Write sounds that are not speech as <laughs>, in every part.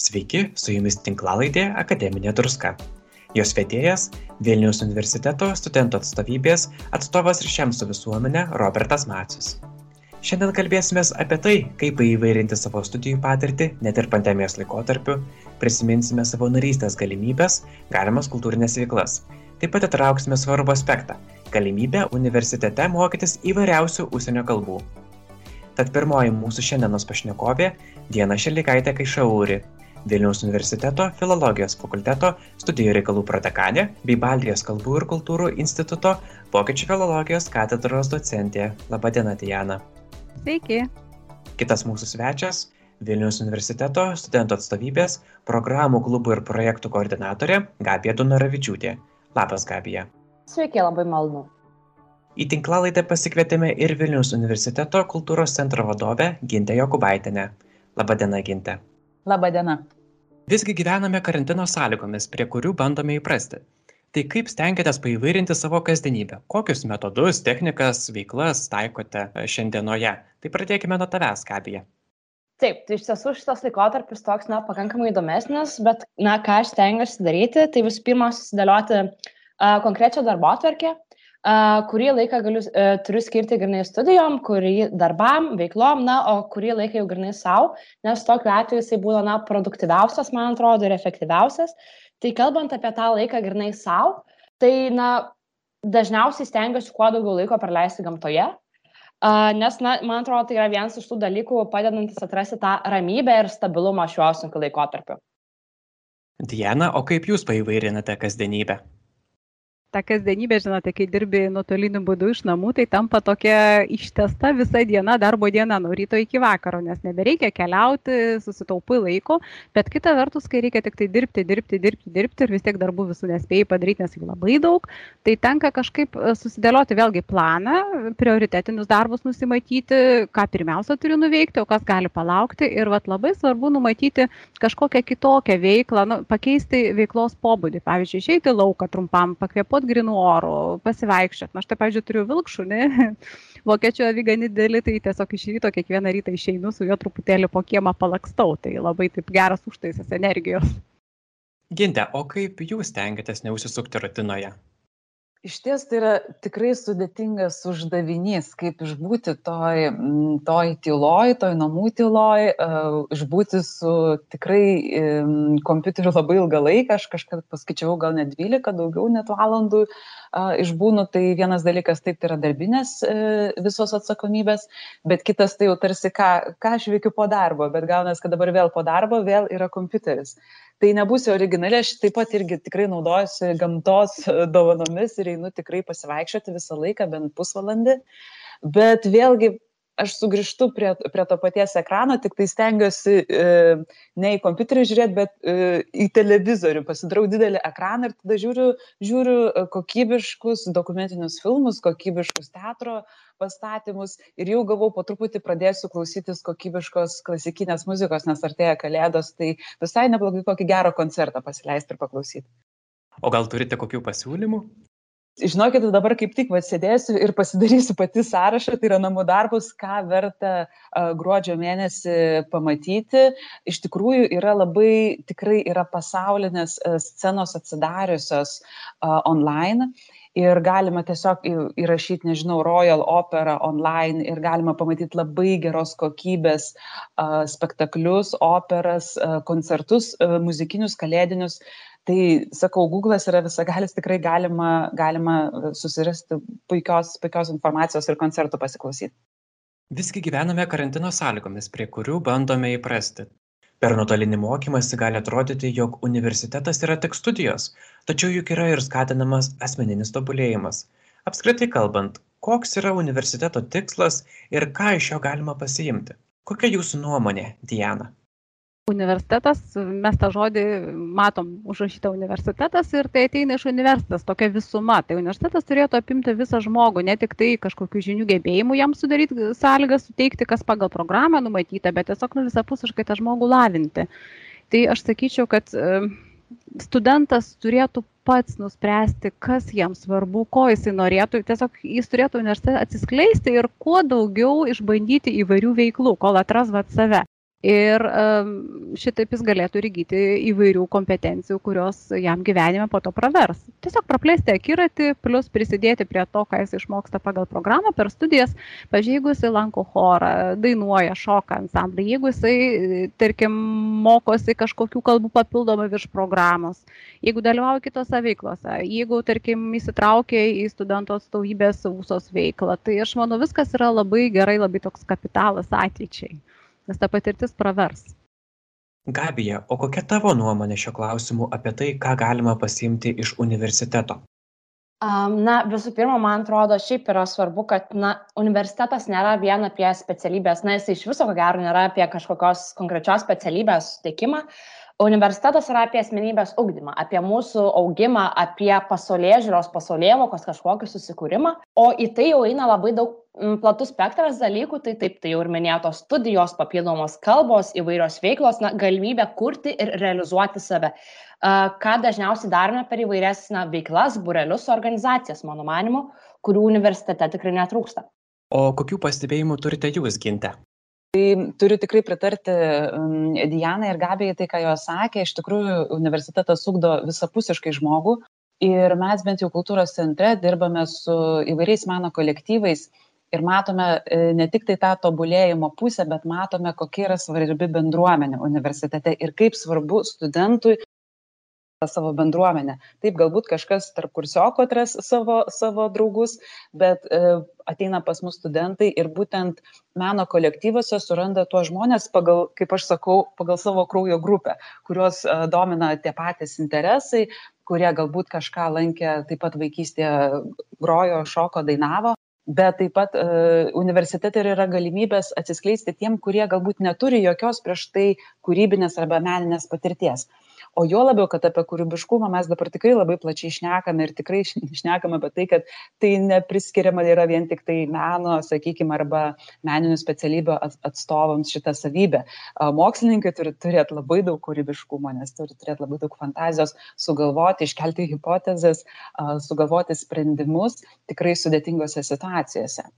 Sveiki, su jumis tinklalaidė Akademinė druska. Jos vedėjas Vilniaus universiteto studentų atstovybės atstovas ryšiams su visuomenė Robertas Macius. Šiandien kalbėsime apie tai, kaip įvairinti savo studijų patirtį net ir pandemijos laikotarpiu, prisiminsime savo narystės galimybės, galimas kultūrinės veiklas. Taip pat atrauksime svarbų aspektą - galimybę universitete mokytis įvairiausių užsienio kalbų. Tad pirmoji mūsų šiandienos pašnekovė - Diena Šelikaitė Kaišauri, Vilniaus universiteto filologijos fakulteto studijų reikalų prodekanė bei Baltijos kalbų ir kultūrų instituto vokiečių filologijos katedros docentė. Labadiena, Diana. Sveiki. Kitas mūsų svečias - Vilniaus universiteto studentų atstovybės programų klubų ir projektų koordinatorė Gabija Dunaravičiūtė. Labas, Gabija. Sveiki, labai malonu. Į tinklalaidę pasikvietėme ir Vilniaus universiteto kultūros centro vadovę Gintę Jokubaitinę. Labadiena, Gintė. Labadiena. Visgi gyvename karantino sąlygomis, prie kurių bandome įprasti. Tai kaip stengiatės paįvairinti savo kasdienybę? Kokius metodus, technikas, veiklas taikote e, šiandienoje? Tai pradėkime nuo tavęs, Kabija. Taip, tai iš tiesų šitas laikotarpis toks, na, pakankamai įdomesnis, bet, na, ką aš stengiuosi daryti, tai visų pirma susidėlioti uh, konkrečią darbo atverkę, Uh, kurį laiką galiu, uh, turiu skirti grinai studijom, kurį darbam, veiklom, na, o kurį laiką jau grinai savo, nes tokiu atveju jisai būna, na, produktyviausias, man atrodo, ir efektyviausias. Tai kalbant apie tą laiką grinai savo, tai, na, dažniausiai stengiuosi kuo daugiau laiko praleisti gamtoje, uh, nes, na, man atrodo, tai yra vienas iš tų dalykų padedantis atrasti tą ramybę ir stabilumą šiuo sunkiu laikotarpiu. Diana, o kaip jūs paįvairinate kasdienybę? Ta kasdienybė, žinote, kai dirbi nuotoliniu būdu iš namų, tai tampa tokia ištesta visa diena, darbo diena nuo ryto iki vakaro, nes nebereikia keliauti, susitaupai laiko, bet kita vertus, kai reikia tik tai dirbti, dirbti, dirbti, dirbti ir vis tiek darbų visų nespėjai padaryti, nes jų labai daug, tai tenka kažkaip e, susidėlioti vėlgi planą, prioritetinius darbus nusimatyti, ką pirmiausia turi nuveikti, o kas gali palaukti ir vat, labai svarbu numatyti kažkokią kitokią veiklą, nu, pakeisti veiklos pobūdį, pavyzdžiui, išeiti lauką trumpam, pakvėpuoti pakvėpuot grinu oru, pasivaikščiot. Na, aš tai, pavyzdžiui, turiu vilkšunį, <laughs> vokiečių avigani dėlį, tai tiesiog iš ryto kiekvieną rytą išeinu su juo truputėlį po kiemą palakstau. Tai labai taip geras užtaisas energijos. Ginte, o kaip jūs tengiatės neužsisukti rutinoje? Išties tai yra tikrai sudėtingas uždavinys, kaip išbūti toj, toj tyloj, toj namų tyloj, išbūti su tikrai kompiuteriu labai ilgą laiką, aš kažkada paskaičiavau gal net 12, daugiau net valandų išbūnu, tai vienas dalykas taip tai yra darbinės uh, visos atsakomybės, bet kitas tai jau tarsi ką, ką aš veikiu po darbo, bet gaunas, kad dabar vėl po darbo vėl yra kompiuteris tai nebūsiu originali, aš taip pat irgi tikrai naudojuosi gamtos dovanomis ir einu tikrai pasivaikščioti visą laiką, bent pusvalandį. Bet vėlgi aš sugrįžtu prie, prie to paties ekrano, tik tai stengiuosi e, ne į kompiuterį žiūrėti, bet e, į televizorių. Pasidarau didelį ekraną ir tada žiūriu, žiūriu e, kokybiškus dokumentinius filmus, kokybiškus teatro pastatymus ir jau gavau po truputį pradėsiu klausytis kokybiškos klasikinės muzikos, nes artėja kalėdos, tai visai neblogai kokį gerą koncertą pasileisti ir paklausyti. O gal turite kokių pasiūlymų? Žinokit, dabar kaip tik sėdėsiu ir pasidarysiu pati sąrašą, tai yra namų darbus, ką verta gruodžio mėnesį pamatyti. Iš tikrųjų yra labai, tikrai yra pasaulinės scenos atsidariusios online ir galima tiesiog įrašyti, nežinau, Royal Opera online ir galima pamatyti labai geros kokybės spektaklius, operas, koncertus, muzikinius, kalėdinius. Tai, sakau, Google'as yra visagalis, tikrai galima, galima susirasti puikios, puikios informacijos ir koncertų pasiklausyti. Visgi gyvename karantino sąlygomis, prie kurių bandome įprasti. Per nuotolinį mokymąsi gali atrodyti jog universitetas yra tik studijos tačiau juk yra ir skatinamas asmeninis tobulėjimas. Apskritai kalbant koks yra universiteto tikslas ir ką iš jo galima pasiimti? Kokia jūsų nuomonė diana universitetas, mes tą žodį matom užrašytą universitetas ir tai ateina iš universitetas, tokia visuma. Tai universitetas turėtų apimti visą žmogų, ne tik tai kažkokių žinių gebėjimų jam sudaryti sąlygas, suteikti, kas pagal programą numatyta, bet tiesiog nu, visapusiškai tą žmogų lavinti. Tai aš sakyčiau, kad studentas turėtų pats nuspręsti, kas jam svarbu, ko jisai norėtų. Tiesiog jis turėtų universitete atsiskleisti ir kuo daugiau išbandyti įvairių veiklų, kol atras vat save ir šitaip jis galėtų įgyti įvairių kompetencijų, kurios jam gyvenime po to pravers. Tiesiog praplėsti akiratį, plus prisidėti prie to, ką jis išmoksta pagal programą per studijas. Pavyzdžiui, jeigu jisai lanko chorą, dainuoja, šoka ansamblį, jeigu jisai, tarkim, mokosi kažkokių kalbų papildomai virš programos, jeigu dalyvauja kitose veiklose, jeigu, tarkim, įsitraukia į studentų atstovybės USOS veiklą, tai aš manau, viskas yra labai gerai, labai toks kapitalas ateičiai nes ta patirtis pravers. Gabija, o kokia tavo nuomonė šio klausimu apie tai, ką galima pasiimti iš universiteto? Na, visų pirma, man atrodo, šiaip yra svarbu, kad na, universitetas nėra vien apie specialybės, na, jis iš viso, ko gero, nėra apie kažkokios konkrečios specialybės suteikimą. Universitetas yra apie asmenybės ugdymą, apie mūsų augimą, apie pasaulė žiūros, pasaulėvokos kažkokį susikūrimą, o į tai jau eina labai daug platus spektras dalykų, tai taip, tai jau ir minėtos studijos, papildomos kalbos, įvairios veiklos, na, galimybė kurti ir realizuoti save. Ką dažniausiai darome per įvairias na, veiklas, burelius, organizacijas, mano manimu, kurių universitete tikrai netrūksta. O kokių pastebėjimų turite jūs ginte? Tai turiu tikrai pritarti Dianai ir Gabijai tai, ką jos sakė. Iš tikrųjų, universitetas ugdo visapusiškai žmogų ir mes bent jau kultūros centre dirbame su įvairiais meno kolektyvais ir matome e, ne tik tai tą tobulėjimo pusę, bet matome, kokia yra svarbi bendruomenė universitete ir kaip svarbu studentui savo bendruomenę. Taip, galbūt kažkas tarp kursioko atras savo, savo draugus, bet e, ateina pas mus studentai ir būtent meno kolektyvuose suranda tuos žmonės pagal, kaip aš sakau, pagal savo kraujo grupę, kuriuos e, domina tie patys interesai, kurie galbūt kažką lankė taip pat vaikystėje, grojo, šoko, dainavo bet taip pat e, universitete yra galimybės atsiskleisti tiem, kurie galbūt neturi jokios prieš tai kūrybinės arba meninės patirties o juo labiau kad apie kūrybiškumą mes dabar tikrai labai plačiai šnekame ir tikrai šnekame apie tai kad tai nepriskiriama yra vien tiktai meno sakykim arba meninių specialybių atstovams šita savybė mokslininkai turi turėt labai daug kūrybiškumo nes turi turėt labai daug fantazijos sugalvoti iškelti hipotezes sugalvoti sprendimus tikrai sudėtingose situacijose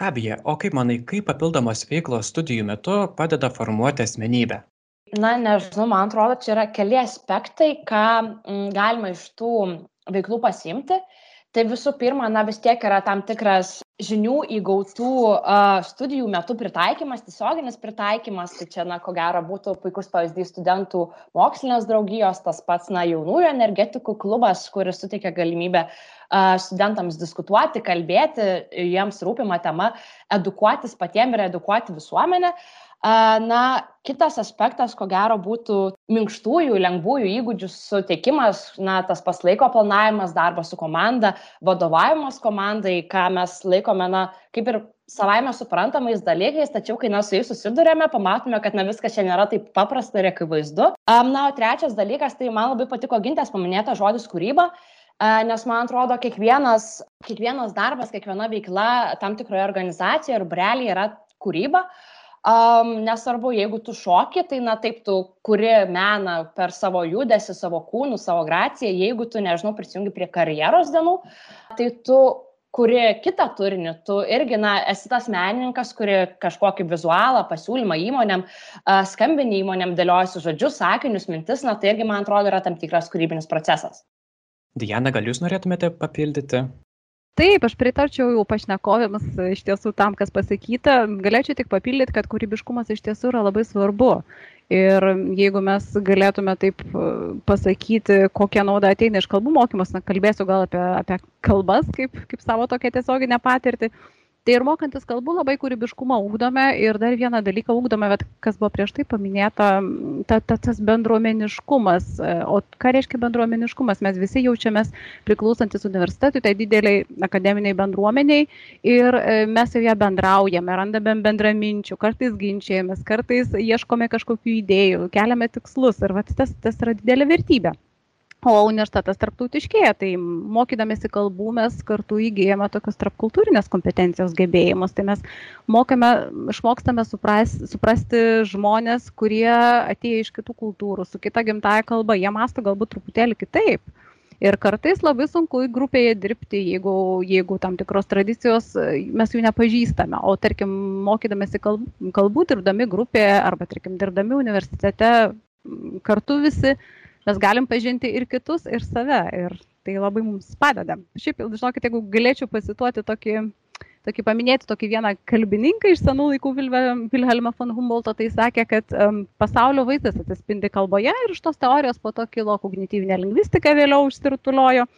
Gabija, o kaip manai, kaip papildomos veiklos studijų metu padeda formuoti asmenybę? Na nežinau man atrodo čia yra keli aspektai ką mm, galima iš tų veiklų pasiimti. Tai visų pirma na vis tiek yra tam tikras žinių įgautų studijų metu pritaikymas tiesioginis pritaikymas. Tai čia na ko gero būtų puikus pavyzdys studentų mokslinės draugijos tas pats na jaunųjų energetikų klubas kuris suteikia galimybę studentams diskutuoti kalbėti jiems rūpima tema edukuotis patiem ir edukuoti visuomenę Na, kitas aspektas, ko gero, būtų minkštųjų, lengvųjų įgūdžių suteikimas, na, tas pas laiko planavimas, darbas su komanda, vadovavimas komandai, ką mes laikome, na, kaip ir savaime suprantamais dalykais, tačiau kai mes su jais susidurėme, pamatome, kad na, viskas čia nėra taip paprasta ir akivaizdu. Na, o trečias dalykas, tai man labai patiko gintės paminėta žodis kūryba nes man atrodo, kiekvienas, kiekvienas darbas, kiekviena veikla tam tikroje organizacijoje ir brelėje yra kūryba. Um, nesvarbu, jeigu tu šoki, tai na taip, tu kuri meną per savo judesi, savo kūnų, savo graciją, jeigu tu, nežinau, prisijungi prie karjeros dienų, tai tu kuri kitą turinį, tu irgi, na, esi tas menininkas, kuri kažkokį vizualą, pasiūlymą įmonėm, skambinį įmonėm dėliojasi žodžius, sakinius, mintis, na, tai irgi, man atrodo, yra tam tikras kūrybinis procesas. Diana, gal jūs norėtumėte papildyti? Taip aš pritarčiau jau pašnekovėms iš tiesų tam kas pasakyta. Galėčiau tik papildyt kad kūrybiškumas iš tiesų yra labai svarbu. Ir jeigu mes galėtume taip e, pasakyti kokia nauda ateina iš kalbų mokymosi na kalbėsiu gal apie apie kalbas kaip kaip savo tokią tiesioginę patirtį tai ir mokantis kalbų labai kūrybiškumą ugdome ir dar vieną dalyką ugdome, bet kas buvo prieš tai paminėta, ta, ta, tas bendruomeniškumas. O ką reiškia bendruomeniškumas? Mes visi jaučiamės priklausantis universitetui, tai dideliai akademiniai bendruomeniai ir e, mes su ją bendraujame, randame bendraminčių, kartais ginčiamės, kartais ieškome kažkokių idėjų, keliame tikslus ir vat, tas, tas yra didelė vertybė o universitetas tarptautiškėja tai mokydamiesi kalbų mes kartu įgyjame tokios tarpkultūrinės kompetencijos gebėjimus tai mes mokame išmokstame supras, suprasti žmonės kurie atėję iš kitų kultūrų su kita gimtaja kalba jie mąsto galbūt truputėlį kitaip Ir kartais labai sunku grupėje dirbti, jeigu, jeigu tam tikros tradicijos mes jų nepažįstame. O tarkim, mokydamėsi kalbų, kalbų dirbdami grupėje arba, tarkim, dirbdami universitete kartu visi, mes galim pažinti ir kitus, ir save. Ir tai labai mums padeda. Šiaip, žinokit, jeigu galėčiau pasituoti tokį tokį paminėti tokį vieną kalbininką iš senų laikų Vilhelmą von Humboldto, tai sakė, kad um, pasaulio vaizdas atsispindi kalboje ir iš tos teorijos po to kilo kognityvinė lingvistika vėliau užsirutuliojo.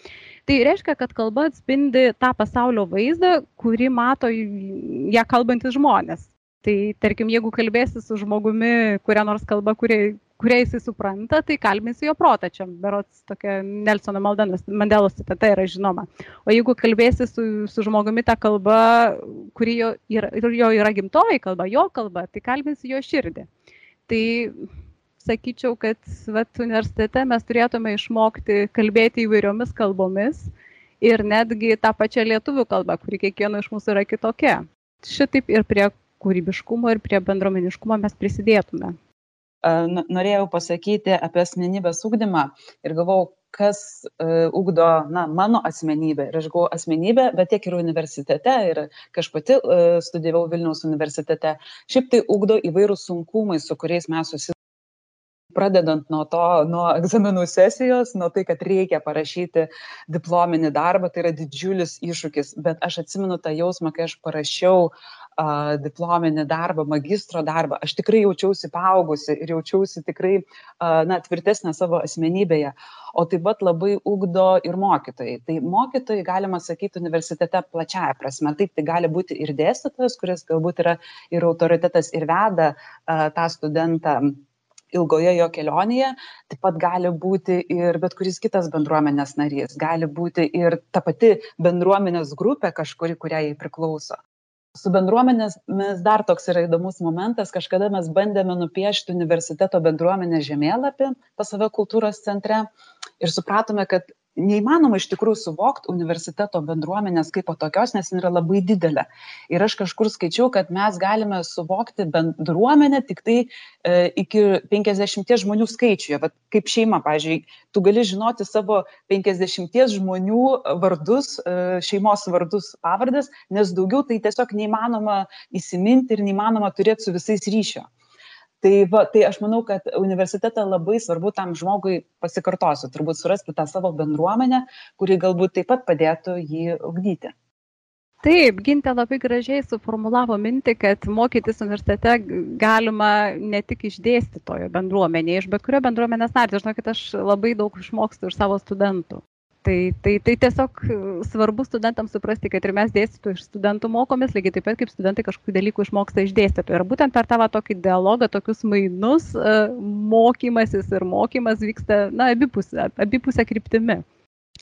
Tai reiškia, kad kalba atspindi tą pasaulio vaizdą, kurį mato ją kalbantis žmonės. Tai tarkim, jeigu kalbėsi su žmogumi, kuria nors kalba, kuria, kuria jisai supranta, tai kalbinsi jo protą. Čia berots tokia Nelsono Mandelos citata yra žinoma. O jeigu kalbėsi su, su žmogumi tą kalbą, kuri jo yra, jo yra gimtoji kalba, jo kalba, tai kalbinsi jo širdį. Tai sakyčiau, kad vat, universitete mes turėtume išmokti kalbėti įvairiomis kalbomis ir netgi tą pačią lietuvių kalbą, kuri kiekvieno iš mūsų yra kitokia. Šitaip ir prie kūrybiškumo ir prie bendruomeniškumo mes prisidėtume. Norėjau pasakyti apie asmenybės ūkdymą ir galvau, kas uh, ugdo na, mano asmenybę. Ir aš galvoju asmenybę, bet tiek ir universitete, ir aš pati uh, studijavau Vilniaus universitete, šiaip tai ugdo įvairūs sunkumai, su kuriais mes susidurime pradedant nuo to, nuo egzaminų sesijos, nuo tai, kad reikia parašyti diplominį darbą, tai yra didžiulis iššūkis, bet aš atsimenu tą jausmą, kai aš parašiau a, diplominį darbą, magistro darbą, aš tikrai jaučiausi paaugusi ir jaučiausi tikrai, a, na, tvirtesnė savo asmenybėje. O taip pat labai ugdo ir mokytojai. Tai mokytojai, galima sakyti, universitete plačiaja prasme. Taip, tai gali būti ir dėstytojas, kuris galbūt yra ir autoritetas ir veda a, tą studentą ilgoje jo kelionėje taip pat gali būti ir bet kuris kitas bendruomenės narys gali būti ir ta pati bendruomenės grupė kažkuri kuriai jai priklauso. Su bendruomenėmis dar toks yra įdomus momentas kažkada mes bandėme nupiešti universiteto bendruomenės žemėlapį pas save kultūros centre ir supratome kad neįmanoma iš tikrųjų suvokt universiteto bendruomenės kaipo tokios nes jin yra labai didelė. Ir aš kažkur skaičiau kad mes galime suvokti bendruomenę tiktai e, iki penkiasdešimties žmonių skaičiuje. Vat kaip šeima pavyzdžiui tu gali žinoti savo penkiasdešimties žmonių vardus e, šeimos vardus pavardes nes daugiau tai tiesiog neįmanoma įsiminti ir neįmanoma turėt su visais ryšio tai va tai aš manau kad universitete labai svarbu tam žmogui pasikartosiu turbūt surasti tą savo bendruomenę kuri galbūt taip pat padėtų jį ugdyti Taip, Gintė labai gražiai suformulavo mintį, kad mokytis universitete galima ne tik iš dėstytojo bendruomenėje, iš bet kurio bendruomenės nario. Žinokit, aš labai daug išmokstu iš savo studentų tai tai tai tiesiog e, svarbu studentams suprasti kad ir mes dėstytojai iš studentų mokomės lygiai taip pat kaip studentai kažkokių dalykų išmoksta iš dėstytojų. Ir būtent per tą va tokį dialogą tokius mainus e, mokymasis ir mokymas vyksta na abipusė abipusė kryptimi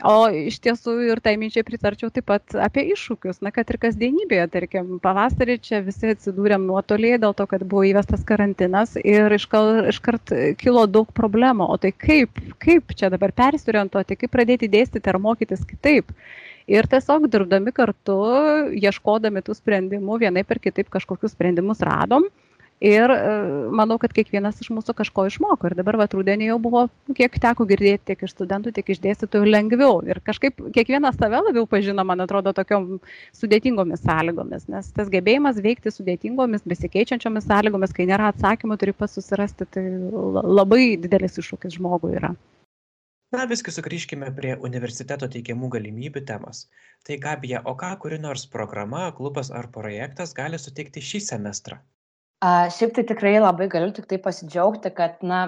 o iš tiesų ir tai minčiai pritarčiau taip pat apie iššūkius. Na kad ir kasdienybėje tarkim pavasarį čia visi atsidūrėm nuotolyje dėl to kad buvo įvestas karantinas ir iškal iškart kilo daug problemų. O tai kaip kaip čia dabar persiorientuoti kaip pradėti dėstyti ar mokytis kitaip? Ir tiesiog dirbdami kartu ieškodami tų sprendimų vienaip ar kitaip kažkokius sprendimus radom ir e, manau kad kiekvienas iš mūsų kažko išmoko ir dabar vat rudenį jau buvo kiek teko girdėti tiek iš studentų tiek iš dėstytojų lengviau ir kažkaip kiekvienas save labiau pažino man atrodo tokiom sudėtingomis sąlygomis nes tas gebėjimas veikti sudėtingomis besikeičiančiomis sąlygomis kai nėra atsakymų turi pats susirasti tai labai didelis iššūkis žmogui yra Na, viskai sugrįžkime prie universiteto teikiamų galimybių temos. Tai Gabija, o ką kuri nors programa, klubas ar projektas gali suteikti šį semestrą? A, šiaip tai tikrai labai galiu tik tai pasidžiaugti, kad, na,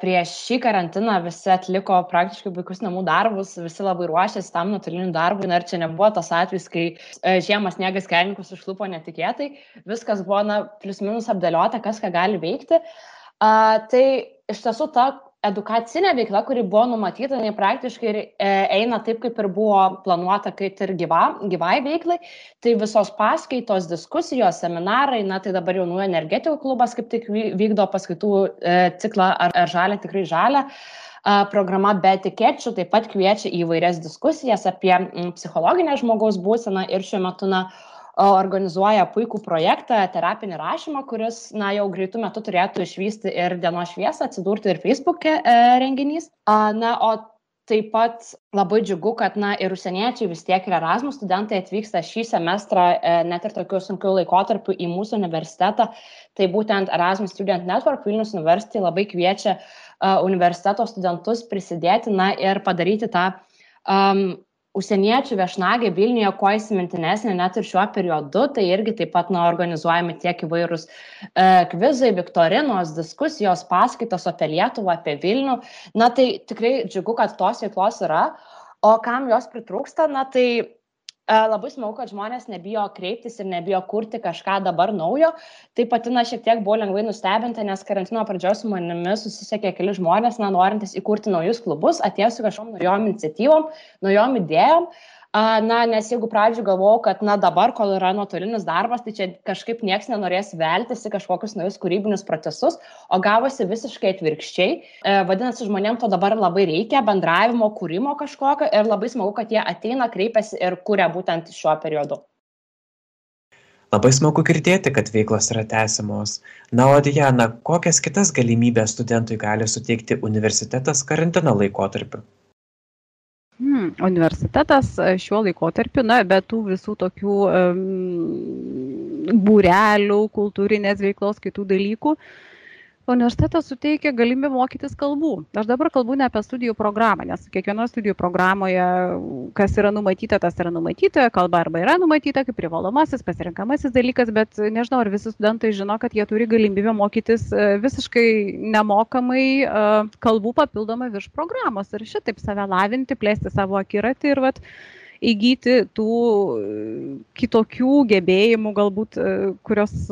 prieš šį karantiną visi atliko praktiškai vaikus namų darbus, visi labai ruošėsi tam nuotoliniu darbui, na ir čia nebuvo tas atvejs, kai žiemas sniegas kelininkus užklupo netikėtai, viskas buvo, na, plius minus apdėliota, kas ką gali veikti. A, tai iš tiesų ta edukacinė veikla, kuri buvo numatyta, jinai praktiškai e, eina taip, kaip ir buvo planuota, kaip ir gyva, gyvai veiklai. Tai visos paskaitos, diskusijos, seminarai, na tai dabar jaunųjų energetikų klubas kaip tik vykdo paskaitų e, ciklą ar, ar žalę, tikrai žalę. Programa be etikečių taip pat kviečia į vairias diskusijas apie psichologinę žmogaus būseną ir šiuo metu, na, organizuoja puikų projektą terapinį rašymą kuris na jau greitu metu turėtų išvysti ir dienos šviesą atsidurti ir feisbuke e, renginys na o taip pat labai džiugu, kad na, ir užsieniečiai vis tiek ir Erasmus studentai atvyksta šį semestrą e, net ir tokiu sunkiu laikotarpiu į mūsų universitetą. Tai būtent Erasmus Student Network Vilnius University labai kviečia uh, universiteto studentus prisidėti na, ir padaryti tą um, užsieniečių viešnagė Vilniuje kuo įsimintinesnė net ir šiuo periodu, tai irgi taip pat na, organizuojami tiek įvairūs e, kvizai, viktorinos, diskusijos, paskaitos apie Lietuvą, apie Vilnių. Na tai tikrai džiugu, kad tos veiklos yra. O kam jos pritrūksta, na tai labai smagu, kad žmonės nebijo kreiptis ir nebijo kurti kažką dabar naujo. Tai patina šiek tiek buvo lengvai nustebinta, nes karantino pradžios su manimi susisiekė keli žmonės, na, norintys įkurti naujus klubus, atėjo su kažkom naujom iniciatyvom, naujom idėjom. Na, nes jeigu pradžioje galvojau, kad, na, dabar, kol yra nuotolinis darbas, tai čia kažkaip nieks nenorės veltis į kažkokius naujus kūrybinius procesus, o gavosi visiškai atvirkščiai. E, vadinasi, žmonėms to dabar labai reikia, bendravimo, kūrimo kažkokio ir labai smagu, kad jie ateina, kreipiasi ir kuria būtent šiuo periodu. Labai smagu girdėti, kad veiklos yra tęsimos. Na, o Diana, kokias kitas galimybės studentui gali suteikti universitetas karantino laikotarpiu? Hmm, universitetas e, šiuo laikotarpiu, na, be tų visų tokių um, būrelių, kultūrinės veiklos, kitų dalykų, uh, universitetas suteikia galimybę mokytis kalbų. Aš dabar kalbu ne apie studijų programą, nes kiekvienoje studijų programoje, kas yra numatyta, tas yra numatyta, kalba arba yra numatyta kaip privalomasis, pasirinkamasis dalykas, bet nežinau, ar visi studentai žino, kad jie turi galimybę mokytis e, visiškai nemokamai e, kalbų papildomai virš programos ir šitaip save lavinti, plėsti savo akiratį ir vat, įgyti tų e, kitokių gebėjimų, galbūt,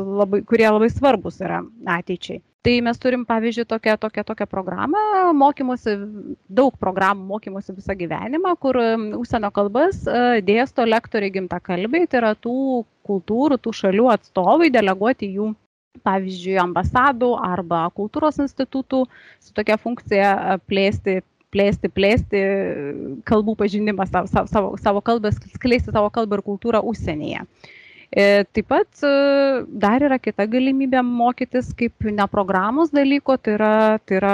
labai, kurie labai svarbus yra ateičiai. Tai mes turim pavyzdžiui tokią tokią tokią programą mokymosi daug programų mokymosi visą gyvenimą kur užsienio kalbas e, dėsto lektoriai gimtakalbiai tai yra tų kultūrų tų šalių atstovai deleguoti jų pavyzdžiui ambasadų arba kultūros institutų su tokia funkcija e, plėsti plėsti, plėsti kalbų pažinimą, savo, savo, savo kalbą, skleisti savo kalbą ir kultūrą užsienyje. E, taip pat e, dar yra kita galimybė mokytis kaip ne programos dalyko, tai yra, tai yra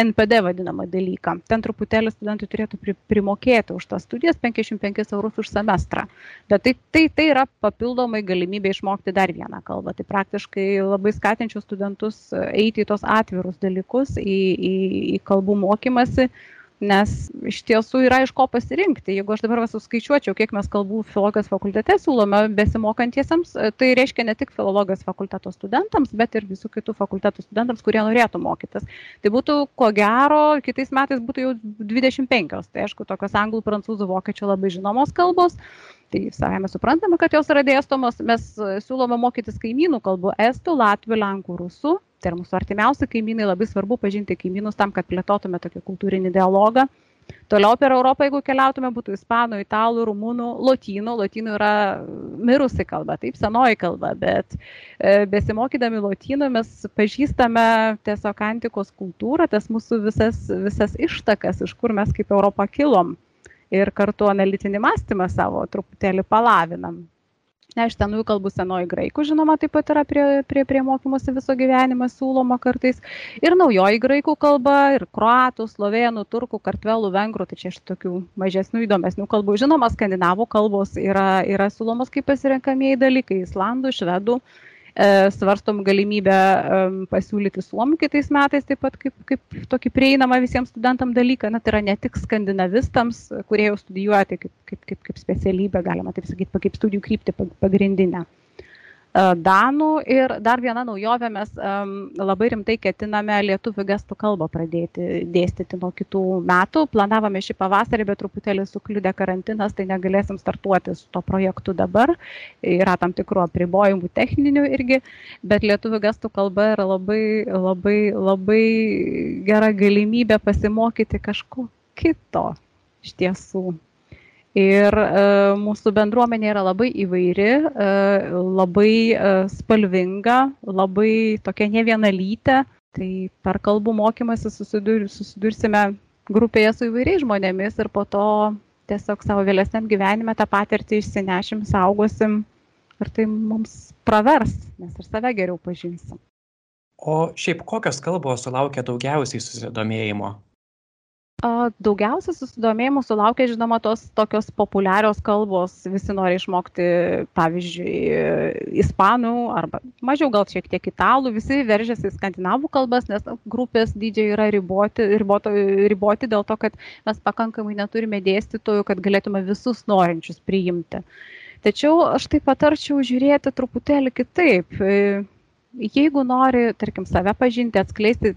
NPD vadinamą dalyką. Ten truputėlį studentai turėtų primokėti už tas studijas 55 eurus už semestrą. Bet tai, tai, tai yra papildomai galimybė išmokti dar vieną kalbą. Tai praktiškai labai skatinčiau studentus eiti į tos atvirus dalykus, į, į, į kalbų mokymasi nes iš tiesų yra iš ko pasirinkti. Jeigu aš dabar suskaičiuočiau, kiek mes kalbų filologijos fakultete siūlome besimokantiesiems, tai reiškia ne tik filologijos fakulteto studentams, bet ir visų kitų fakultetų studentams, kurie norėtų mokytis. Tai būtų, ko gero, kitais metais būtų jau 25. Tai aišku, tokios anglų, prancūzų, vokiečių labai žinomos kalbos. Tai savame suprantame, kad jos yra dėstomos. Mes siūlome mokytis kaimynų kalbų - estų, latvių, lenkų, rusų tai yra mūsų artimiausi kaimynai, labai svarbu pažinti kaimynus tam, kad plėtotume tokį kultūrinį dialogą. Toliau per Europą, jeigu keliautume, būtų ispanų, italų, rumunų, lotynų. Lotynų yra mirusi kalba, taip, senoji kalba, bet e, besimokydami lotynų mes pažįstame tiesiog antikos kultūrą, tas mūsų visas, visas ištakas, iš kur mes kaip Europą kilom. Ir kartu analitinį mąstymą savo truputėlį palavinam. Ne, iš senųjų kalbų senoji graikų, žinoma, taip pat yra prie, prie, prie mokymosi viso gyvenimo siūloma kartais. Ir naujoji graikų kalba, ir kroatų, slovėnų, turkų, kartvelų, vengrų, tai čia iš tokių mažesnių įdomesnių kalbų. Žinoma, skandinavų kalbos yra, yra siūlomos kaip pasirenkamieji dalykai - islandų, švedų. E, svarstom galimybę pasiūlyti suomių kitais metais, taip pat kaip, kaip tokį prieinamą visiems studentam dalyką. Na, tai yra ne tik skandinavistams, kurie jau studijuoja, tai kaip, kaip, kaip, kaip specialybė, galima taip sakyti, kaip studijų krypti pagrindinę. E, danų ir dar viena naujovė, mes labai rimtai ketiname lietuvių gestų kalbą pradėti dėstyti nuo kitų metų. Planavome šį pavasarį, bet truputėlį sukliudė karantinas, tai negalėsim startuoti su to projektu dabar. Yra tam tikrų apribojimų techninių irgi, bet lietuvių gestų kalba yra labai, labai, labai gera galimybė pasimokyti kažko kito iš tiesų. Ir e, mūsų bendruomenė yra labai įvairi, e, labai e, spalvinga, labai tokia ne vienalytė. Tai per kalbų mokymasi susidur, susidursime grupėje su įvairiais žmonėmis ir po to tiesiog savo vėlesniam gyvenime tą patirtį išsinešim, saugosim ir tai mums pravers, nes ir save geriau pažinsim. O šiaip kokios kalbos sulaukia daugiausiai susidomėjimo? Daugiausia susidomėjimų sulaukia, žinoma, tos tokios populiarios kalbos. Visi nori išmokti, pavyzdžiui, ispanų arba mažiau gal šiek tiek italų. Visi veržiasi į skandinavų kalbas, nes grupės dydžiai yra riboti, riboti, riboti dėl to, kad mes pakankamai neturime dėstytojų, kad galėtume visus norinčius priimti. Tačiau aš tai patarčiau žiūrėti truputėlį kitaip jeigu nori, tarkim, save pažinti, atskleisti,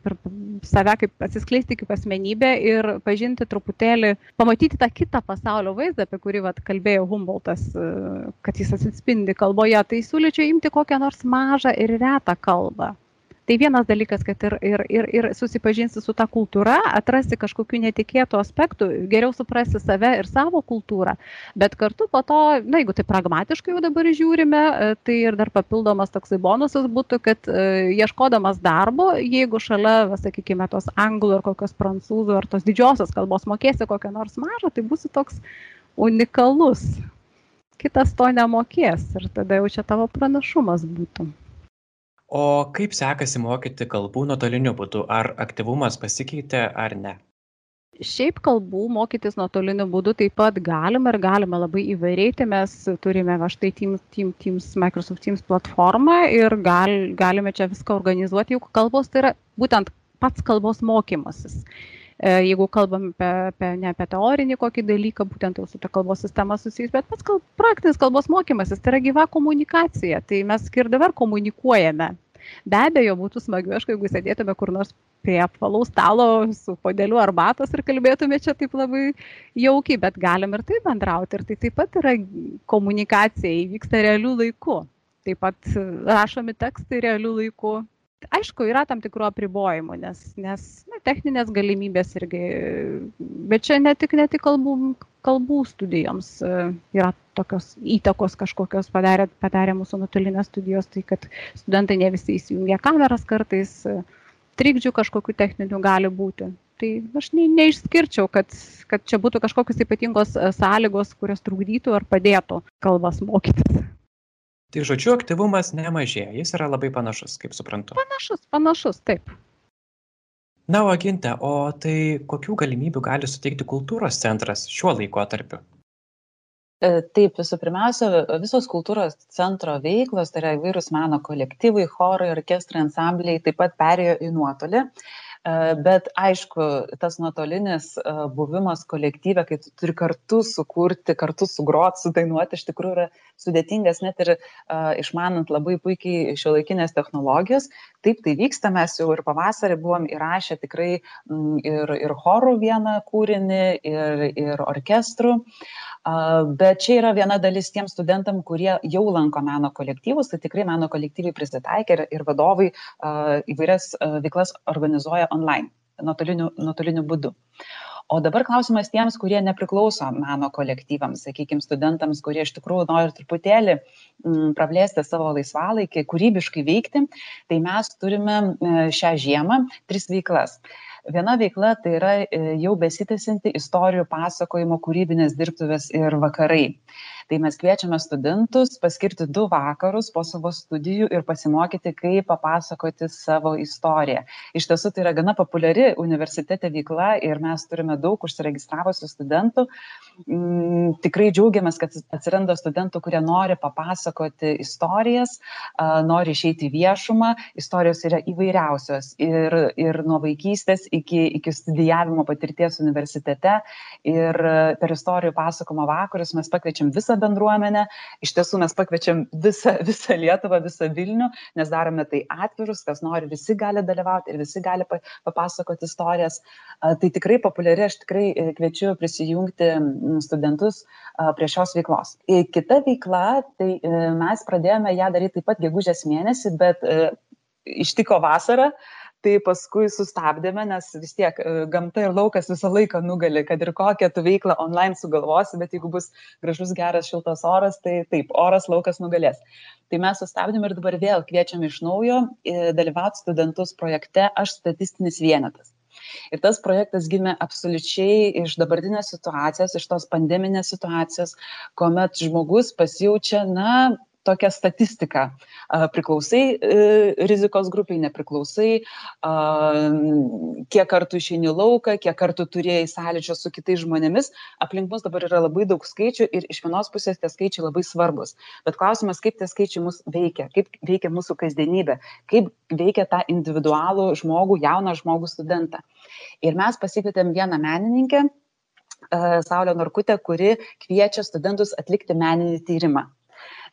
save kaip atsiskleisti kaip asmenybę ir pažinti truputėlį, pamatyti tą kitą pasaulio vaizdą, apie kurį vat, kalbėjo Humboldtas, kad jis atsispindi kalboje, tai siūlyčiau imti kokią nors mažą ir retą kalbą tai vienas dalykas kad ir ir ir ir susipažinsi su ta kultūra atrasi kažkokių netikėtų aspektų geriau suprasi save ir savo kultūrą. Bet kartu po to na jeigu taip pragmatiškai jau dabar žiūrime e, tai ir dar papildomas toksai bonusas būtų kad e, ieškodamas darbo jeigu šalia va sakykime tos anglų ar kokios prancūzų ar tos didžiosios kalbos mokėsi kokią nors mažą tai būsi toks unikalus. Kitas to nemokės ir tada jau čia tavo pranašumas būtų o kaip sekasi mokyti kalbų nuotoliniu būdu ar aktyvumas pasikeitė ar ne Šiaip kalbų mokytis nuotoliniu būdu taip pat galima ir galima labai įvairiai. Tai mes turime va štai Teams, Teams, Teams, Microsoft Teams platformą ir gal, galime čia viską organizuoti, juk kalbos tai yra būtent pats kalbos mokymasis. E, jeigu kalbam apie, apie, ne apie teorinį kokį dalyką, būtent jau su ta kalbos sistema susijęs, bet pats kalb, praktinis kalbos mokymasis tai yra gyva komunikacija. Tai mes ir dabar komunikuojame Be abejo, būtų smagiau, aišku, jeigu sėdėtume kur nors prie apvalaus stalo su podeliu arbatos ir kalbėtume čia taip labai jaukiai, bet galim ir taip bendrauti. Ir tai taip pat yra komunikacija, įvyksta realių laikų. Taip pat rašomi tekstai realių laikų. Aišku, yra tam tikrų apribojimų, nes, nes na, techninės galimybės irgi, bet čia ne tik, ne tik kalbų, kalbų studijoms e, yra tokios įtakos kažkokios padarė, padarė mūsų nuotolinės studijos, tai kad studentai ne visi įsijungia kameras kartais, e, trikdžių kažkokių techninių gali būti. Tai aš ne, neišskirčiau, kad, kad čia būtų kažkokios ypatingos e, sąlygos, kurios trukdytų ar padėtų kalbas mokytis. Tai žodžiu, aktyvumas nemažėja, jis yra labai panašus, kaip suprantu. Panašus, panašus, taip na o ginte o tai kokių galimybių gali suteikti kultūros centras šiuo laikotarpiu e, Taip, visų pirmiausia, visos kultūros centro veiklos, tai yra įvairūs meno kolektyvai, chorai, orkestrai, ansambliai, taip pat perėjo į nuotolį. Bet aišku, tas nuotolinis buvimas kolektyve, kai tu turi kartu sukurti, kartu sugrot, sudainuoti, iš tikrųjų yra sudėtingas net ir išmanant labai puikiai šio laikinės technologijos. Taip tai vyksta, mes jau ir pavasarį buvom įrašę tikrai ir, ir chorų vieną kūrinį, ir, ir orkestrų. Bet čia yra viena dalis tiem studentam, kurie jau lanko meno kolektyvus, tai tikrai meno kolektyvai prisitaikė ir, ir vadovai įvairias veiklas organizuoja online, nuotoliniu, nuotoliniu būdu. O dabar klausimas tiems, kurie nepriklauso meno kolektyvams, sakykime, studentams, kurie iš tikrųjų nori truputėlį mm, praplėsti savo laisvalaikį, kūrybiškai veikti, tai mes turime e, šią žiemą tris veiklas. Viena veikla tai yra e, jau besitęsianti istorijų pasakojimo kūrybinės dirbtuvės ir vakarai. Tai mes kviečiame studentus paskirti du vakarus po savo studijų ir pasimokyti kaip papasakoti savo istoriją. Iš tiesų tai yra gana populiari universitete veikla ir mes turime daug užsiregistravusių studentų. Mm, tikrai džiaugiamės kad atsiranda studentų kurie nori papasakoti istorijas nori išeiti į viešumą. Istorijos yra įvairiausios ir ir nuo vaikystės iki iki studijavimo patirties universitete ir per istorijų pasakojimo vakarus mes pakviečiam visą bendruomenę. Iš tiesų mes pakviečiam visą, <laughs> visą Lietuvą, visą Vilnių, nes darome tai atvirus, kas nori, visi gali dalyvauti ir visi gali papasakoti istorijas. Tai tikrai populiari, aš tikrai e, kviečiu prisijungti studentus prie šios veiklos. Kita veikla, tai e, mes pradėjome ją daryti taip pat gegužės mėnesį, bet e, ištiko vasarą tai paskui sustabdėme, nes vis tiek e, gamta ir laukas visą laiką nugali, kad ir kokią tu veiklą online sugalvosi, bet jeigu bus gražus, geras, šiltas oras, tai taip, oras laukas nugalės. Tai mes sustabdėme ir dabar vėl kviečiame iš naujo e, dalyvauti studentus projekte Aš statistinis vienetas. Ir tas projektas gimė absoliučiai iš dabartinės situacijos, iš tos pandeminės situacijos, kuomet žmogus pasijaučia, na, tokia statistika. Priklausai e, rizikos grupiai, nepriklausai, kiek kartų išeini lauką, kiek kartų turėjai sąlyčio su kitais žmonėmis. Aplink mus dabar yra labai daug skaičių ir iš vienos pusės tie skaičiai labai svarbus. Bet klausimas, kaip tie skaičiai mus veikia, kaip veikia mūsų kasdienybė, kaip veikia tą individualų žmogų, jauną žmogų studentą. Ir mes pasikvietėm vieną menininkę, Saulė Norkutė, kuri kviečia studentus atlikti meninį tyrimą.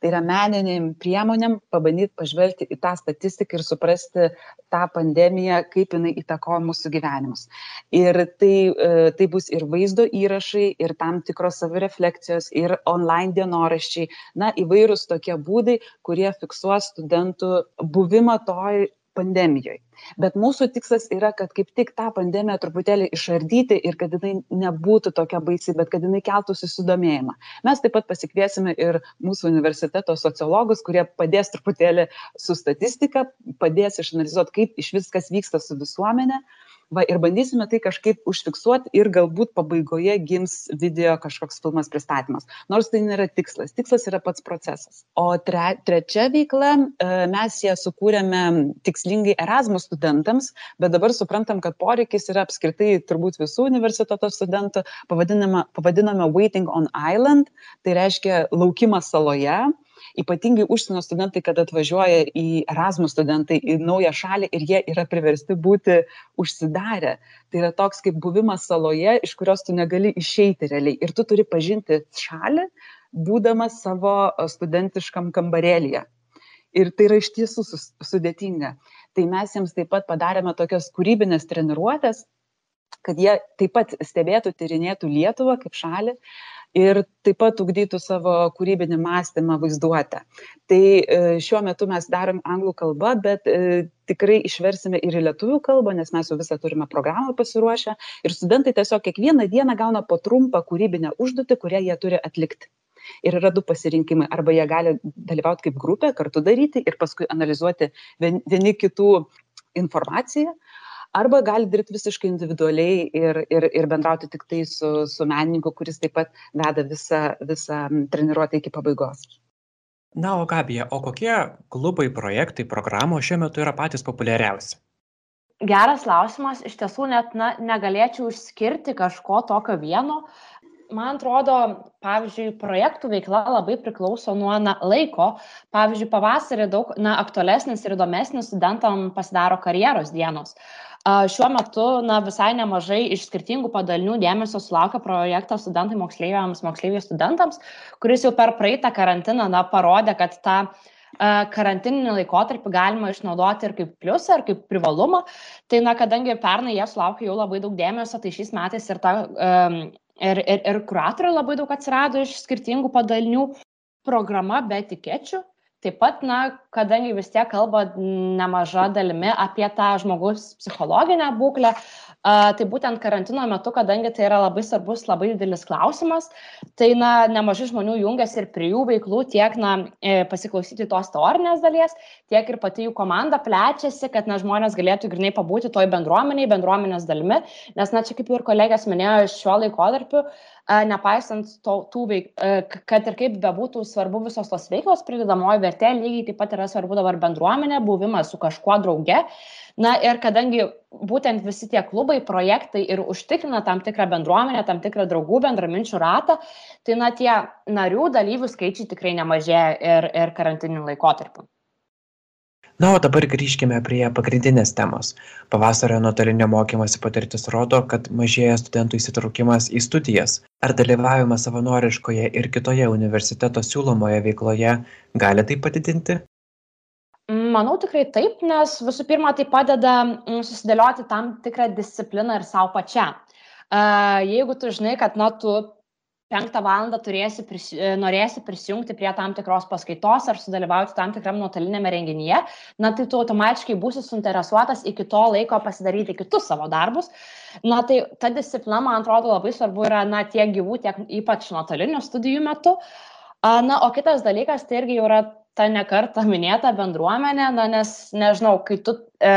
Tai yra meniniam priemonėm pabandyti pažvelgti į tą statistiką ir suprasti tą pandemiją, kaip jinai įtakoja mūsų gyvenimus. Ir tai, e, tai bus ir vaizdo įrašai, ir tam tikros savirefleksijos, ir online dienoraščiai, na, įvairūs tokie būdai, kurie fiksuos studentų buvimą toj pandemijoj. Bet mūsų tikslas yra kad kaip tik tą pandemiją truputėlį išardyti ir kad jinai nebūtų tokia baisi bet kad jinai keltų susidomėjimą. Mes taip pat pasikviesime ir mūsų universiteto sociologus kurie padės truputėlį su statistika padės išanalizuot kaip išvis kas vyksta su visuomene va ir bandysime tai kažkaip užfiksuot ir galbūt pabaigoje gims video kažkoks filmas pristatymas. Nors tai nėra tikslas. Tikslas yra pats procesas. O tre trečia veikla e, mes ją sukūrėme tikslingai erasmus studentams bet dabar suprantam kad poreikis yra apskritai turbūt visų universiteto studentų. Pavadinama pavadinome waiting on island tai reiškia laukimas saloje ypatingai užsienio studentai kada atvažiuoja į erasmus studentai į naują šalį ir jie yra priversti būti užsidarę. Tai yra toks kaip buvimas saloje iš kurios tu negali išeiti realiai. Ir tu turi pažinti šalį būdamas savo studentiškam kambarėlyje. Ir tai yra iš tiesų sudėtinga. Tai mes jiems taip pat padarėme tokias kūrybines treniruotes kad jie taip pat stebėtų tyrinėtų lietuvą kaip šalį ir taip pat ugdytų savo kūrybinį mąstymą, vaizduotę. Tai e, šiuo metu mes darom anglų kalbą, bet e, tikrai išversime ir į lietuvių kalbą, nes mes jau visą turime programą pasiruošę. Ir studentai tiesiog kiekvieną dieną gauna po trumpą kūrybinę užduotį, kurią jie turi atlikti. Ir yra du pasirinkimai. Arba jie gali dalyvauti kaip grupė, kartu daryti ir paskui analizuoti vieni kitų informaciją, arba gali dirbti visiškai individualiai ir, ir, ir bendrauti tik tai su, su menininku, kuris taip pat veda visą, visą treniruotę iki pabaigos. Na, o Gabija, o kokie klubai, projektai, programos šiuo metu yra patys populiariausi? Geras klausimas, iš tiesų net na, negalėčiau išskirti kažko tokio vieno, man atrodo pavyzdžiui projektų veikla labai priklauso nuo na laiko pavyzdžiui pavasarį daug na aktualesnis ir įdomesnis studentam pasidaro karjeros dienos šiuo metu na visai nemažai iš skirtingų padalinių dėmesio sulaukia projektas studentai moksleiviams moksleiviai studentams kuris jau per praeitą karantiną na parodė kad tą karantininį laikotarpį galima išnaudoti ir kaip pliusą, ir kaip privalumą. Tai, na, kadangi pernai jie sulaukė jau labai daug dėmesio, tai šiais metais ir ta ir, ir, ir kuratorių labai daug atsirado iš skirtingų padalinių. Programa be etikečių. Taip pat, na, kadangi vis tiek kalba nemaža dalimi apie tą žmogus psichologinę būklę, a, tai būtent karantino metu, kadangi tai yra labai svarbus, labai didelis klausimas, tai, na, nemažai žmonių jungiasi ir prie jų veiklų tiek, na, e, pasiklausyti tos teorinės dalies, tiek ir pati jų komanda plečiasi, kad, na, žmonės galėtų grinai pabūti toj bendruomeniai, bendruomenės dalimi, nes, na, čia kaip ir kolegės minėjo, šiuo laikotarpiu nepaisant to, tų veik, kad ir kaip bebūtų svarbu visos tos veiklos, pridedamoji vertė lygiai taip pat yra svarbu dabar bendruomenė, buvimas su kažkuo drauge. Na ir kadangi būtent visi tie klubai, projektai ir užtikrina tam tikrą bendruomenę, tam tikrą draugų bendraminčių ratą, tai na tie narių dalyvių skaičiai tikrai nemažėja ir, ir karantinių laikotarpių. Na, o dabar grįžkime prie pagrindinės temos. Pavasario nuotolinio mokymosi patirtis rodo, kad mažėja studentų įsitraukimas į studijas. Ar dalyvavimas savanoriškoje ir kitoje universiteto siūlomoje veikloje gali tai padidinti? Manau tikrai taip, nes visų pirma tai padeda mm, susidėlioti tam tikrą discipliną ir savo pačią. Jeigu tu žinai, kad na, tu penktą valandą turėsi prisi, e, norėsi prisijungti prie tam tikros paskaitos ar sudalyvauti tam tikram nuotolinėme renginyje, na tai tu automatiškai būsi suinteresuotas iki to laiko pasidaryti kitus savo darbus. Na tai ta disciplina, man atrodo, labai svarbu yra, na, tiek gyvų, tiek ypač nuotolinių studijų metu. Na, o kitas dalykas, tai irgi jau yra ta nekarta minėta bendruomenė, na, nes, nežinau, kai tu e,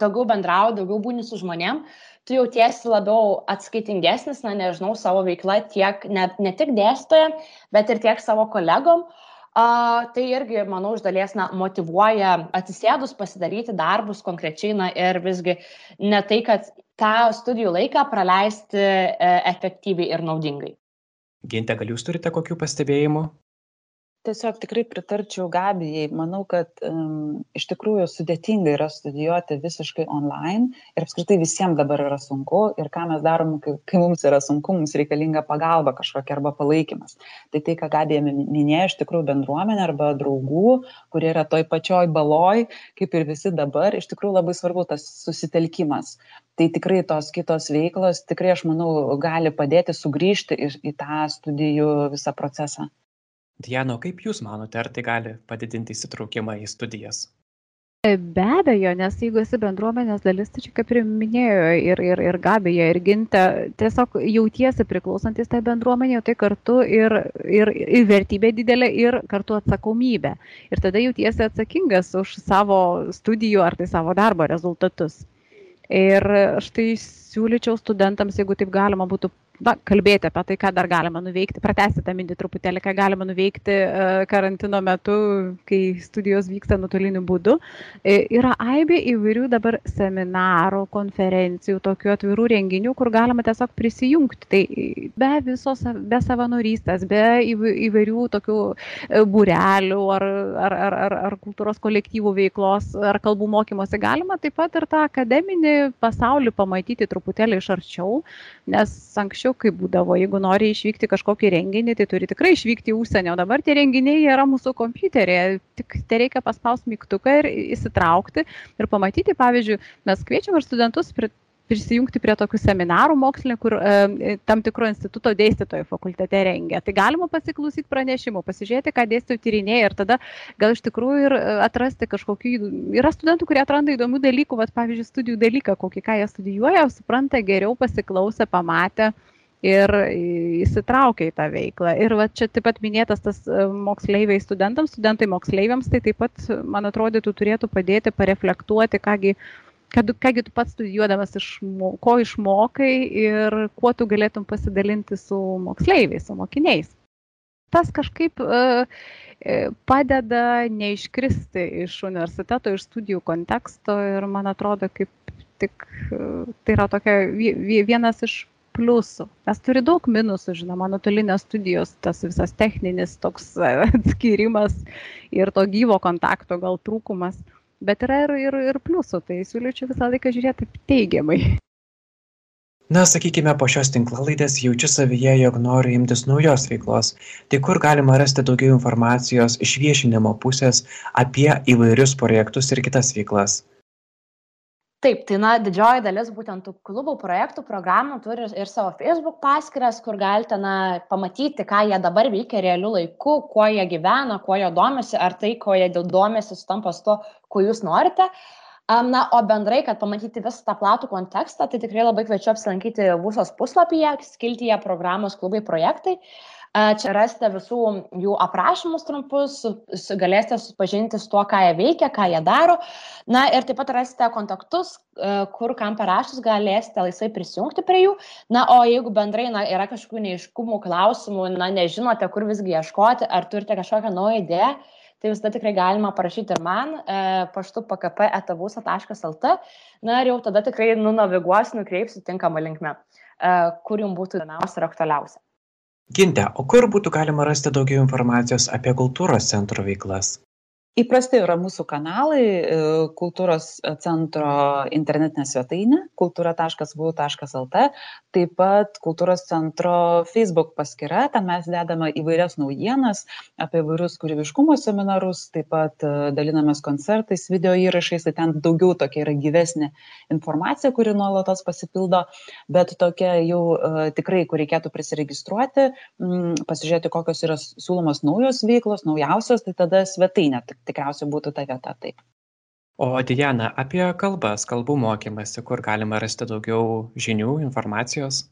daugiau bendrauji, daugiau būni su žmonėm, tu jautiesi labiau atskaitingesnis, na nežinau, savo veikla tiek, ne, ne tik dėstytojam, bet ir tiek savo kolegom. Uh, tai irgi, manau, iš dalies na, motivuoja atsisėdus pasidaryti darbus konkrečiai na, ir visgi ne tai, kad tą studijų laiką praleisti uh, efektyviai ir naudingai. Ginte, gal jūs turite kokių pastebėjimų? Tiesiog tikrai pritarčiau gabijai manau kad um, iš tikrųjų sudėtinga yra studijuoti visiškai online ir apskritai visiems dabar yra sunku ir ką mes darom, kai, kai mums yra sunku, mums reikalinga pagalba kažkokia arba palaikymas. Tai tai, ką gabija minėjo, iš tikrųjų bendruomenė arba draugų, kurie yra toj pačioj baloj, kaip ir visi dabar, iš tikrųjų labai svarbu tas susitelkimas. Tai tikrai tos kitos veiklos, tikrai aš manau, gali padėti sugrįžti į, į tą studijų visą procesą. Diana, kaip Jūs manote, ar tai gali padidinti įsitraukimą į studijas? E, be abejo, nes jeigu esi bendruomenės dalis, tai čia kaip ir minėjo ir, ir, ir Gabija, ir Ginte, tiesiog jautiesi priklausantis tai bendruomenė, tai kartu ir, ir, ir vertybė didelė, ir kartu atsakomybė. Ir tada jautiesi atsakingas už savo studijų ar tai savo darbo rezultatus. Ir štai siūlyčiau studentams, jeigu taip galima būtų na, kalbėti apie tai, ką dar galima nuveikti, pratesti tą mintį truputėlį, ką galima nuveikti e, karantino metu, kai studijos vyksta nuotoliniu būdu. E, yra aibė įvairių dabar seminarų, konferencijų, tokių atvirų renginių, kur galima tiesiog prisijungti. Tai be visos, be savanorystės, be įvairių tokių e, būrelių ar, ar, ar, ar, ar kultūros kolektyvų veiklos, ar kalbų mokymosi, galima taip pat ir tą akademinį pasaulį pamatyti truputėlį iš arčiau, nes anksčiau anksčiau kaip būdavo, jeigu nori išvykti kažkokį renginį, tai turi tikrai išvykti į užsienį, o dabar tie renginiai yra mūsų kompiuterėje, tik tai reikia paspausti mygtuką ir įsitraukti ir pamatyti, pavyzdžiui, mes kviečiam ir studentus prisijungti prie tokių seminarų mokslinių, kur e, tam tikro instituto dėstytojų fakultete rengia. Tai galima pasiklausyti pranešimų, pasižiūrėti, ką dėstytojai tyrinėja ir tada gal iš tikrųjų ir e, atrasti kažkokių, yra studentų, kurie atranda įdomių dalykų, vat, pavyzdžiui, studijų dalyką, kokį ką jie studijuoja, supranta geriau, pasiklausę, pamatę ir įsitraukia į tą veiklą. Ir va, čia taip pat minėtas tas e, moksleiviai studentams, studentai moksleiviams, tai taip pat, man atrodytų, turėtų padėti pareflektuoti, kągi, kad, kągi tu pats studijuodamas, išmo, ko išmokai ir kuo tu galėtum pasidalinti su moksleiviais, su mokiniais. Tas kažkaip uh, padeda neiškristi iš universiteto, iš studijų konteksto ir man atrodo, kaip tik tai yra tokia vienas iš pliusų nes turi daug minusų žinoma nuotolinės studijos tas visas techninis toks <laughs> atskyrimas ir to gyvo kontakto gal trūkumas bet yra ir, ir, ir pliusų, tai siūlyčiau visą laiką žiūrėti teigiamai. Na, sakykime, po šios tinklalaidės jaučiu savyje, jog noriu imtis naujos veiklos. Tai kur galima rasti daugiau informacijos iš viešinimo pusės apie įvairius projektus ir kitas veiklas? Taip tai na didžioji dalis būtent tų klubų projektų programų turi ir savo facebook paskyras kur galite na pamatyti ką jie dabar veikia realiu laiku kuo jie gyvena kuo jie domisi ar tai kuo jie domisi sutampa su tuo ko jūs norite. Na o bendrai kad pamatyti visą tą platų kontekstą tai tikrai labai kviečiu apsilankyti vusos puslapyje skiltyje programos klubai projektai Čia rasite visų jų aprašymus trumpus, galėsite susipažinti su tuo, ką jie veikia, ką jie daro. Na ir taip pat rasite kontaktus, kur kam parašus galėsite laisvai prisijungti prie jų. Na, o jeigu bendrai na, yra kažkokių neiškumų klausimų, na, nežinote, kur visgi ieškoti, ar turite kažkokią naują idėją, tai visada tikrai galima parašyti ir man e, paštu pkp.etavusa.lt. Na ir jau tada tikrai nunaviguosiu, nukreipsiu tinkamą linkmę, e, kur jums būtų įdomiausia ir aktualiausia. Ginte, o kur būtų galima rasti daugiau informacijos apie kultūros centro veiklas? Įprasti yra mūsų kanalai e, kultūros centro internetinė svetainė kultūra taškas vu taškas lt taip pat kultūros centro feisbuk paskyra ten mes dedame įvairias naujienas apie įvairius kūrybiškumo seminarus taip pat e, dalinamės koncertais video įrašais tai ten daugiau tokia yra gyvesnė informacija kuri nuolatos pasipildo bet tokia jau e, tikrai kur reikėtų prisiregistruoti pasižiūrėti kokios yra siūlomos naujos veiklos naujausios tai tada svetainė tikriausiai būtų ta vieta taip. O Diana, apie kalbas, kalbų mokymasi, kur galima rasti daugiau žinių, informacijos?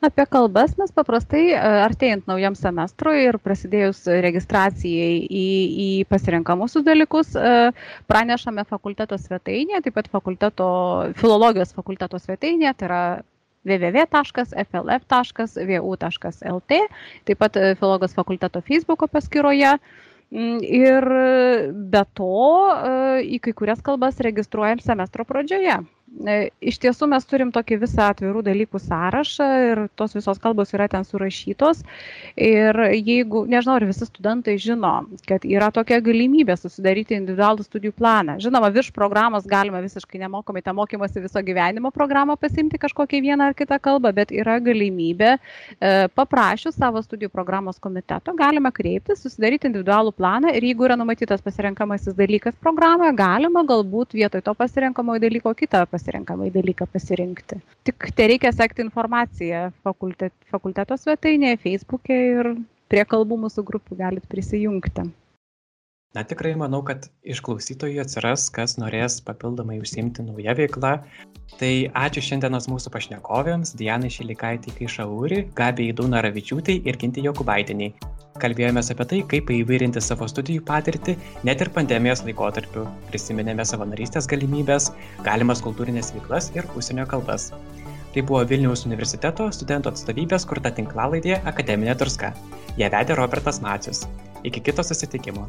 Apie kalbas mes paprastai e, artėjant naujam semestrui ir prasidėjus registracijai į, į pasirenkamusius dalykus e, pranešame fakulteto svetainėje, taip pat fakulteto, filologijos fakulteto svetainėje, tai yra www.flf.vu.lt, taip pat e, filologijos fakulteto Facebook'o paskyroje ir be to į kai kurias kalbas registruojam semestro pradžioje. Iš tiesų mes turim tokį visą atvirų dalykų sąrašą ir tos visos kalbos yra ten surašytos. Ir jeigu, nežinau, ar visi studentai žino, kad yra tokia galimybė susidaryti individualų studijų planą. Žinoma, virš programos galima visiškai nemokamai tą mokymasi viso gyvenimo programą pasimti kažkokią vieną ar kitą kalbą, bet yra galimybė e, paprašius savo studijų programos komiteto, galima kreiptis, susidaryti individualų planą ir jeigu yra numatytas pasirenkamasis dalykas programoje, galima galbūt vietoj to pasirenkamojo dalyko kitą pasirinkti pasirenkamai dalyką pasirinkti. Tik tai reikia sekti informaciją fakultet, fakulteto svetainėje, Facebook'e ir prie kalbų mūsų grupių galit prisijungti. Na tikrai manau, kad iš klausytojų atsiras, kas norės papildomai užsimti naują veiklą. Tai ačiū šiandienos mūsų pašnekovėms Dianai Šilikaitį Kaišauri, Gabijai Daunaravičiūtai ir Ginti Jokubaitiniai. Kalbėjome apie tai, kaip įvairinti savo studijų patirtį net ir pandemijos laikotarpiu. Prisiminėme savanorystės galimybės, galimas kultūrinės veiklas ir užsienio kalbas. Tai buvo Vilniaus universiteto studentų atstovybės kurta tinklalaidė Akademinė Turska. Ją vedė Robertas Macius. Iki kito susitikimo.